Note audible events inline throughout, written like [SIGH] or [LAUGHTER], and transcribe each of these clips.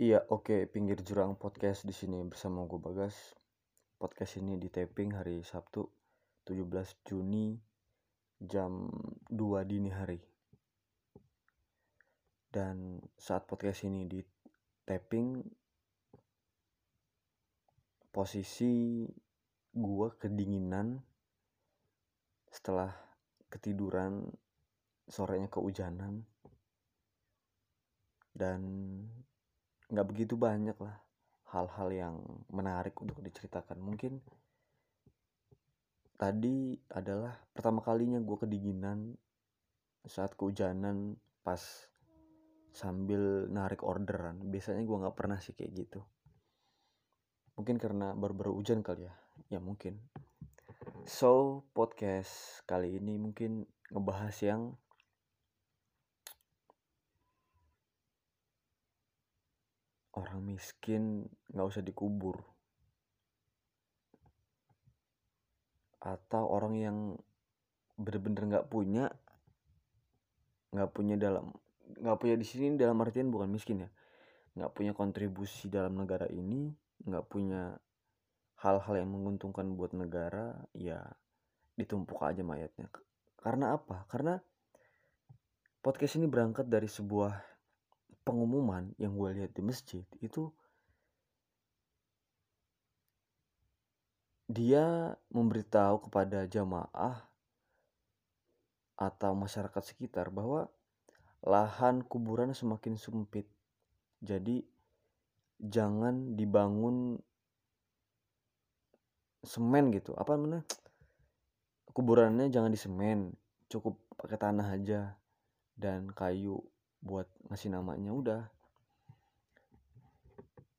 Iya, oke, pinggir jurang podcast di sini bersama gue Bagas. Podcast ini di taping hari Sabtu 17 Juni jam 2 dini hari. Dan saat podcast ini di taping posisi gue kedinginan setelah ketiduran sorenya kehujanan dan nggak begitu banyak lah hal-hal yang menarik untuk diceritakan. Mungkin tadi adalah pertama kalinya gue kedinginan saat kehujanan pas sambil narik orderan. Biasanya gue nggak pernah sih kayak gitu. Mungkin karena baru-baru hujan kali ya? Ya mungkin. So podcast kali ini mungkin ngebahas yang orang miskin nggak usah dikubur. Atau orang yang bener-bener nggak punya nggak punya dalam nggak punya di sini dalam artian bukan miskin ya. Nggak punya kontribusi dalam negara ini nggak punya hal-hal yang menguntungkan buat negara ya ditumpuk aja mayatnya. Karena apa? Karena podcast ini berangkat dari sebuah pengumuman yang gue lihat di masjid itu dia memberitahu kepada jamaah atau masyarakat sekitar bahwa lahan kuburan semakin sempit. Jadi jangan dibangun semen gitu. Apa namanya? Kuburannya jangan disemen, cukup pakai tanah aja dan kayu buat ngasih namanya udah.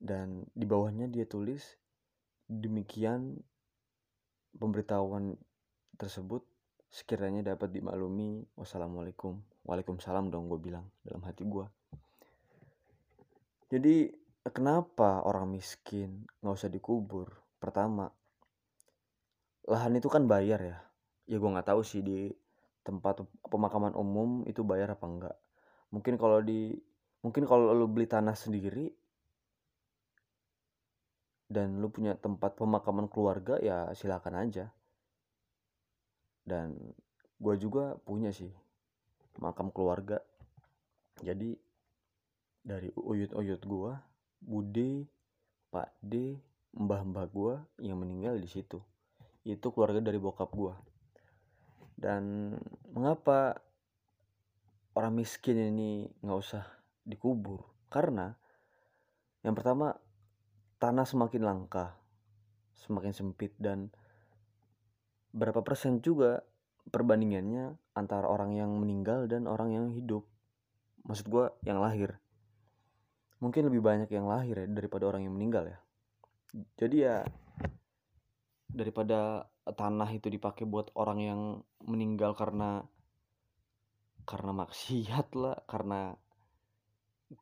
Dan di bawahnya dia tulis demikian pemberitahuan tersebut sekiranya dapat dimaklumi. Wassalamualaikum. Waalaikumsalam dong gue bilang dalam hati gue jadi kenapa orang miskin nggak usah dikubur? Pertama lahan itu kan bayar ya? Ya gue nggak tahu sih di tempat pemakaman umum itu bayar apa enggak mungkin kalau di mungkin kalau lu beli tanah sendiri dan lu punya tempat pemakaman keluarga ya silakan aja. Dan gue juga punya sih makam keluarga. Jadi dari uyut-uyut gue bude pak d mbah-mbah gue yang meninggal di situ. Itu keluarga dari bokap gue dan mengapa orang miskin ini nggak usah dikubur. Karena yang pertama tanah semakin langka semakin sempit dan berapa persen juga perbandingannya antara orang yang meninggal dan orang yang hidup. Maksud gue yang lahir. Mungkin lebih banyak yang lahir ya daripada orang yang meninggal ya. Jadi ya daripada tanah itu dipakai buat orang yang meninggal karena karena maksiat lah karena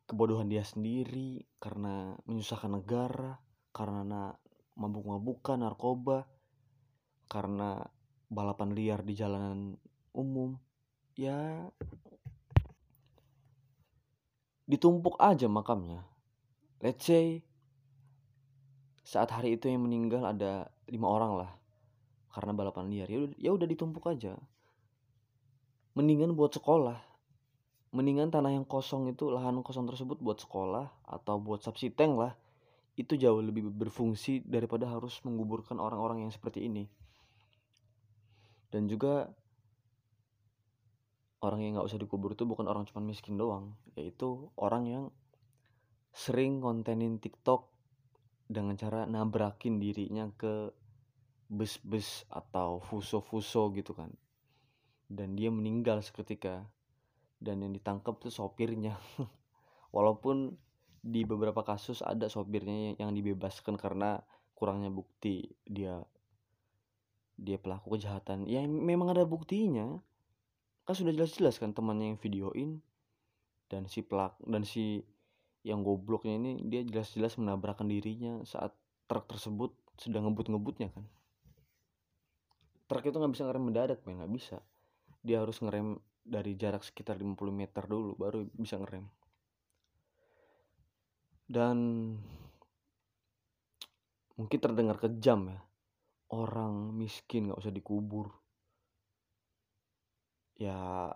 kebodohan dia sendiri karena menyusahkan negara karena mabuk-mabukan narkoba karena balapan liar di jalanan umum ya ditumpuk aja makamnya. Let's say saat hari itu yang meninggal ada lima orang lah karena balapan liar. Ya udah ya ditumpuk aja mendingan buat sekolah. Mendingan tanah yang kosong itu lahan kosong tersebut buat sekolah atau buat subsiteng lah. Itu jauh lebih berfungsi daripada harus menguburkan orang-orang yang seperti ini. Dan juga orang yang nggak usah dikubur itu bukan orang cuma miskin doang yaitu orang yang sering kontenin TikTok dengan cara nabrakin dirinya ke bus-bus atau fuso-fuso gitu kan dan dia meninggal seketika. Dan yang ditangkap tuh sopirnya. [LAUGHS] Walaupun di beberapa kasus ada sopirnya yang dibebaskan karena kurangnya bukti dia dia pelaku kejahatan. Ya memang ada buktinya. Kan sudah jelas-jelas kan temannya yang videoin. Dan si pelak dan si yang gobloknya ini dia jelas-jelas menabrakkan dirinya saat truk tersebut sedang ngebut-ngebutnya kan. Truk itu nggak bisa ngerem mendadak men. Nggak bisa dia harus ngerem dari jarak sekitar 50 meter dulu baru bisa ngerem. Dan mungkin terdengar kejam ya. Orang miskin nggak usah dikubur. Ya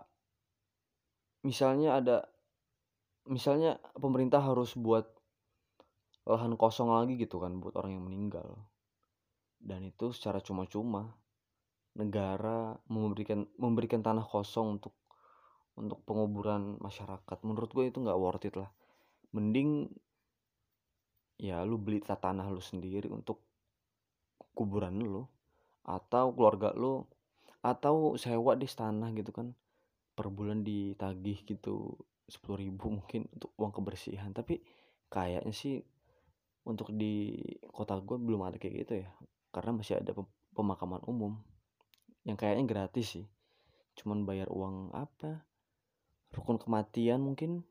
misalnya ada misalnya pemerintah harus buat lahan kosong lagi gitu kan buat orang yang meninggal. Dan itu secara cuma-cuma negara memberikan memberikan tanah kosong untuk untuk penguburan masyarakat. Menurut gue itu nggak worth it lah. Mending ya lu beli tanah lu sendiri untuk kuburan lu atau keluarga lu atau sewa di tanah gitu kan. Per bulan ditagih gitu sepuluh ribu mungkin untuk uang kebersihan. Tapi kayaknya sih untuk di kota gue belum ada kayak gitu ya karena masih ada pemakaman umum yang kayaknya gratis sih. Cuman bayar uang apa? Rukun kematian mungkin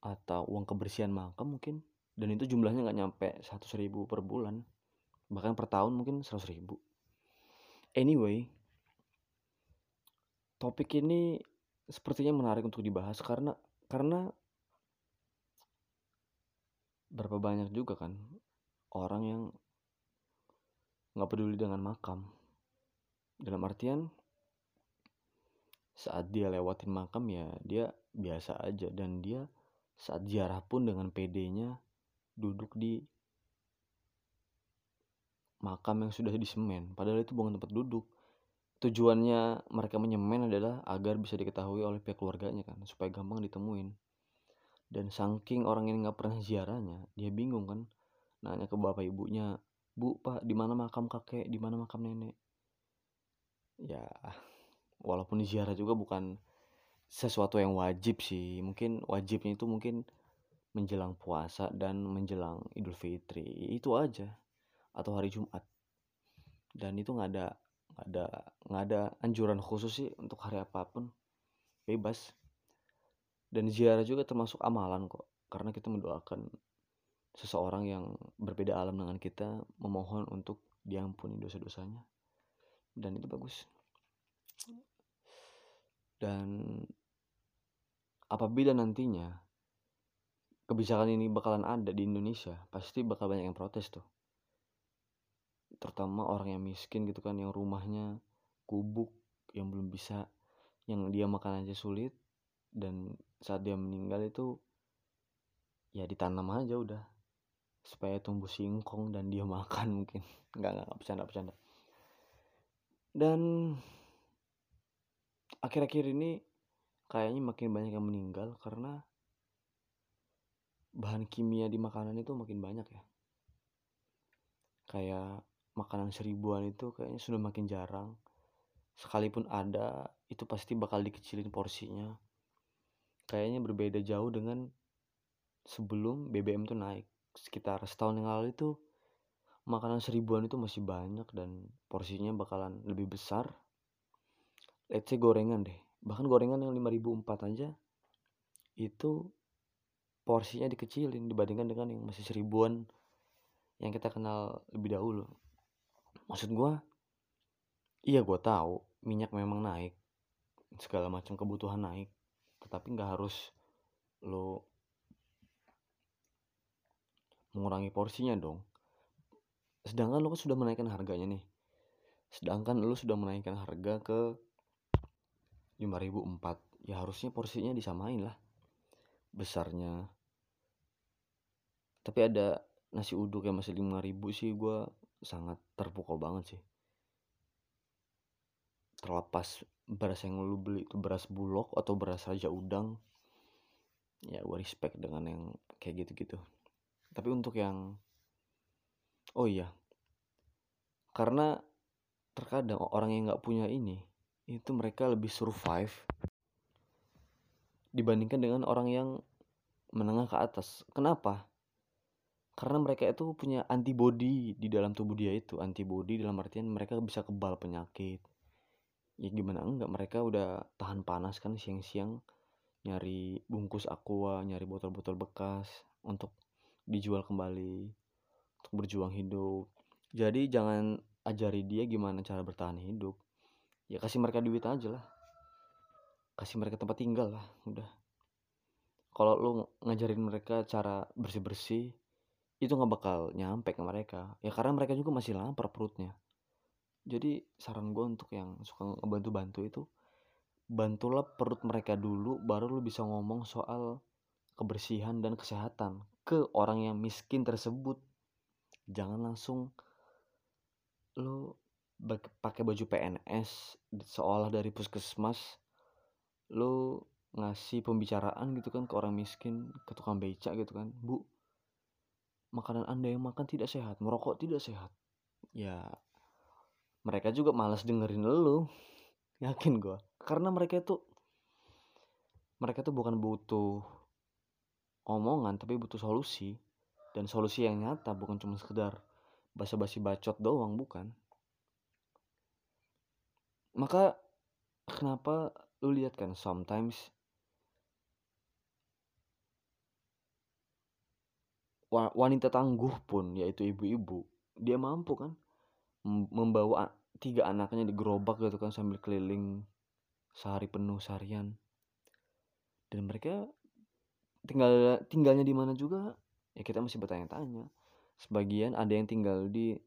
atau uang kebersihan makam mungkin. Dan itu jumlahnya nggak nyampe 100 ribu per bulan. Bahkan per tahun mungkin 100 ribu. Anyway topik ini sepertinya menarik untuk dibahas karena karena berapa banyak juga kan orang yang nggak peduli dengan makam dalam artian saat dia lewatin makam ya dia biasa aja dan dia saat ziarah pun dengan PD-nya duduk di makam yang sudah disemen. Padahal itu bukan tempat duduk. Tujuannya mereka menyemen adalah agar bisa diketahui oleh pihak keluarganya kan supaya gampang ditemuin. Dan saking orang ini nggak pernah ziarahnya dia bingung kan nanya ke bapak ibunya bu pak di mana makam kakek? Di mana makam nenek ya walaupun ziarah juga bukan sesuatu yang wajib sih. Mungkin wajibnya itu mungkin menjelang puasa dan menjelang idul fitri. Itu aja. Atau hari jumat. Dan itu nggak ada nggak ada nggak ada anjuran khusus sih untuk hari apa pun. Bebas. Dan ziarah juga termasuk amalan kok. Karena kita mendoakan seseorang yang berbeda alam dengan kita memohon untuk diampuni dosa-dosanya dan itu bagus. Dan apabila nantinya kebijakan ini bakalan ada di Indonesia pasti bakal banyak yang protes tuh. Terutama orang yang miskin gitu kan yang rumahnya kubuk yang belum bisa yang dia makan aja sulit dan saat dia meninggal itu ya ditanam aja udah supaya tumbuh singkong dan dia [LAUGHS] makan mungkin. Nggak nggak bercanda bercanda dan akhir-akhir ini kayaknya makin banyak yang meninggal karena bahan kimia di makanan itu makin banyak ya. Kayak makanan seribuan itu kayaknya sudah makin jarang. Sekalipun ada itu pasti bakal dikecilin porsinya. Kayaknya berbeda jauh dengan sebelum BBM tuh naik. Sekitar setahun yang lalu itu makanan seribuan itu masih banyak dan porsinya bakalan lebih besar. Let's say gorengan deh. Bahkan gorengan yang 5004 aja itu porsinya dikecilin dibandingkan dengan yang masih seribuan yang kita kenal lebih dahulu. Maksud gue iya gue tahu minyak memang naik segala macam kebutuhan naik tetapi nggak harus lo mengurangi porsinya dong sedangkan lo kan sudah menaikkan harganya nih. Sedangkan lo sudah menaikkan harga ke 5004 ya harusnya porsinya disamain lah. Besarnya. Tapi ada nasi uduk yang masih 5000 sih gue sangat terpukau banget sih. Terlepas beras yang lu beli itu beras bulog atau beras raja udang ya gue respect dengan yang kayak gitu-gitu. Tapi untuk yang oh iya. Karena terkadang orang yang nggak punya ini itu mereka lebih survive dibandingkan dengan orang yang menengah ke atas. Kenapa? Karena mereka itu punya antibody di dalam tubuh dia itu. Antibody dalam artian mereka bisa kebal penyakit. Ya gimana enggak mereka udah tahan panas kan siang-siang nyari bungkus aqua nyari botol-botol bekas untuk dijual kembali untuk berjuang hidup. Jadi jangan ajari dia gimana cara bertahan hidup. Ya kasih mereka duit aja lah. Kasih mereka tempat tinggal lah udah. Kalau lu ngajarin mereka cara bersih-bersih itu nggak bakal nyampe ke mereka. Ya karena mereka juga masih lapar perutnya. Jadi saran gue untuk yang suka ngebantu-bantu itu bantulah perut mereka dulu baru lu bisa ngomong soal kebersihan dan kesehatan ke orang yang miskin tersebut jangan langsung lu pakai baju PNS seolah dari puskesmas lu ngasih pembicaraan gitu kan ke orang miskin ke tukang beca gitu kan. Bu makanan anda yang makan tidak sehat merokok tidak sehat. Ya mereka juga malas dengerin lu [LAUGHS] yakin gue karena mereka itu mereka tuh bukan butuh omongan tapi butuh solusi dan solusi yang nyata bukan cuma sekedar basa-basi bacot doang bukan. Maka kenapa lu lihat kan sometimes wanita tangguh pun yaitu ibu-ibu dia mampu kan membawa tiga anaknya di gerobak gitu kan sambil keliling sehari penuh seharian. Dan mereka tinggal tinggalnya di mana juga ya kita masih bertanya-tanya. Sebagian ada yang tinggal di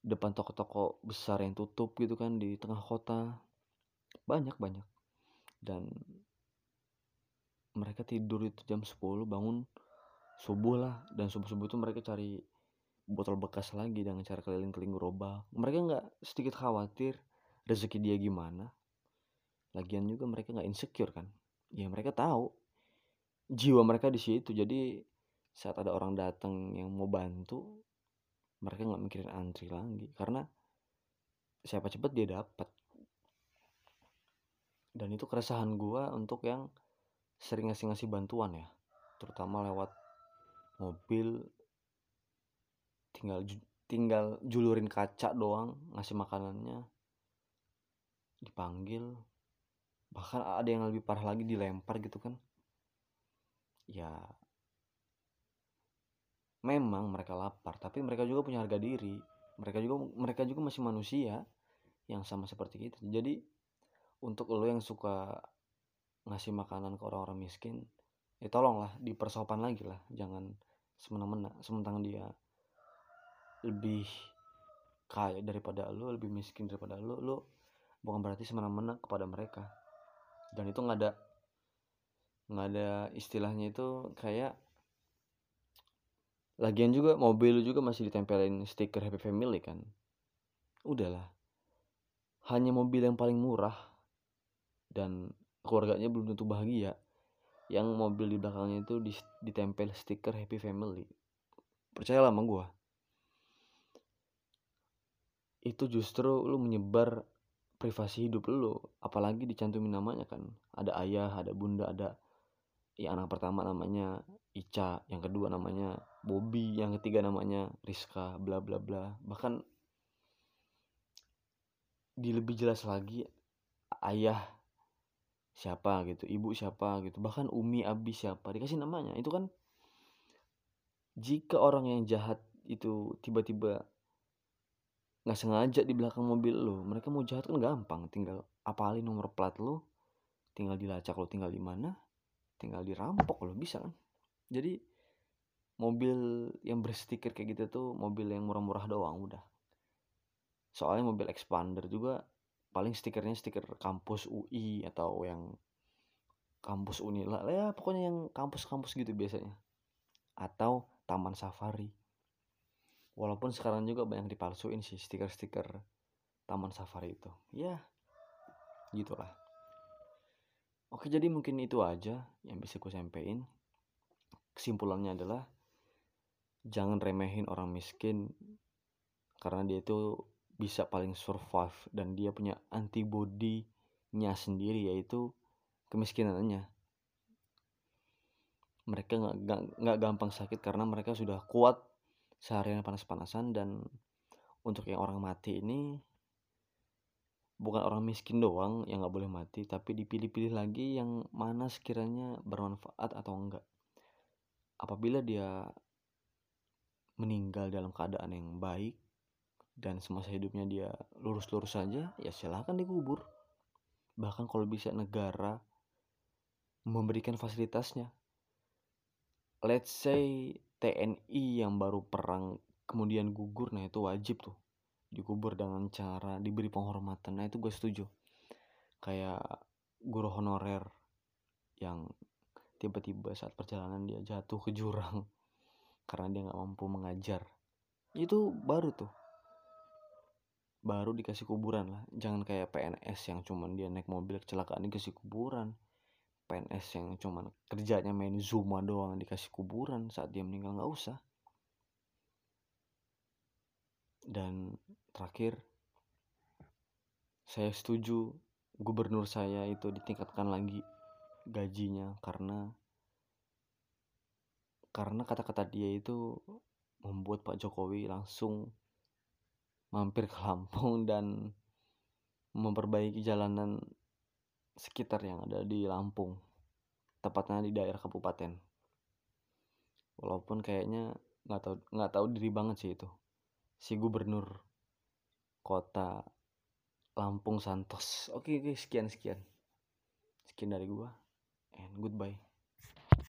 depan toko-toko besar yang tutup gitu kan di tengah kota. Banyak banyak. Dan mereka tidur itu jam 10 bangun subuh lah. Dan subuh subuh itu mereka cari botol bekas lagi dengan cara keliling-keliling gerobak. Mereka nggak sedikit khawatir rezeki dia gimana. Lagian juga mereka nggak insecure kan. Ya mereka tahu jiwa mereka di situ. Jadi saat ada orang datang yang mau bantu mereka nggak mikirin antri lagi. Karena siapa cepet dia dapat dan itu keresahan gue untuk yang sering ngasih-ngasih bantuan ya. Terutama lewat mobil tinggal tinggal julurin kaca doang ngasih makanannya. Dipanggil. Bahkan ada yang lebih parah lagi dilempar gitu kan. Ya memang mereka lapar tapi mereka juga punya harga diri. Mereka juga mereka juga masih manusia yang sama seperti kita. Jadi untuk lo yang suka ngasih makanan ke orang-orang miskin ya tolonglah dipersopan lagi lah. Jangan semena-mena sementara dia lebih kaya daripada lo lebih miskin daripada lo lo bukan berarti semena-mena kepada mereka. Dan itu nggak ada nggak ada istilahnya itu kayak lagian juga mobil juga masih ditempelin stiker happy family kan? Udahlah. Hanya mobil yang paling murah dan keluarganya belum tentu bahagia yang mobil di belakangnya itu ditempel stiker happy family. Percayalah sama gue itu justru lu menyebar privasi hidup lu apalagi dicantumin namanya kan. Ada ayah ada bunda ada ya anak pertama namanya Ica yang kedua namanya Bobby yang ketiga namanya Rizka bla bla bla. Bahkan di lebih jelas lagi ayah siapa gitu ibu siapa gitu bahkan umi abi siapa dikasih namanya. Itu kan jika orang yang jahat itu tiba-tiba nggak sengaja di belakang mobil lo mereka mau jahat kan gampang tinggal apalin nomor plat lo tinggal dilacak lo tinggal di mana tinggal dirampok lo bisa kan? Jadi mobil yang berstiker kayak gitu tuh mobil yang murah-murah doang udah. Soalnya mobil expander juga paling stikernya stiker kampus UI atau yang kampus Unila ya pokoknya yang kampus-kampus gitu biasanya. Atau taman safari. Walaupun sekarang juga banyak dipalsuin sih stiker-stiker taman safari itu. Ya gitulah oke jadi mungkin itu aja yang bisa gue sampaikan kesimpulannya adalah jangan remehin orang miskin karena dia itu bisa paling survive dan dia punya antibody-nya sendiri yaitu kemiskinannya. Mereka nggak gampang sakit karena mereka sudah kuat seharian panas-panasan dan untuk yang orang mati ini bukan orang miskin doang yang nggak boleh mati tapi dipilih-pilih lagi yang mana sekiranya bermanfaat atau enggak. Apabila dia meninggal dalam keadaan yang baik dan semasa hidupnya dia lurus-lurus saja ya silahkan dikubur. Bahkan kalau bisa negara memberikan fasilitasnya. Let's say TNI yang baru perang kemudian gugur nah itu wajib tuh dikubur dengan cara diberi penghormatan. Nah itu gue setuju. Kayak guru honorer yang tiba-tiba saat perjalanan dia jatuh ke jurang [LAUGHS] karena dia nggak mampu mengajar. Itu baru tuh. Baru dikasih kuburan lah. Jangan kayak PNS yang cuman dia naik mobil kecelakaan dikasih kuburan. PNS yang cuman kerjanya main Zuma doang dikasih kuburan. Saat dia meninggal nggak usah dan terakhir saya setuju gubernur saya itu ditingkatkan lagi gajinya karena karena kata-kata dia itu membuat Pak Jokowi langsung mampir ke Lampung [LAUGHS] dan memperbaiki jalanan sekitar yang ada di Lampung tepatnya di daerah kabupaten. Walaupun kayaknya nggak tahu nggak tahu diri banget sih itu si gubernur kota Lampung Santos. Oke oke sekian sekian. Sekian dari gua. And goodbye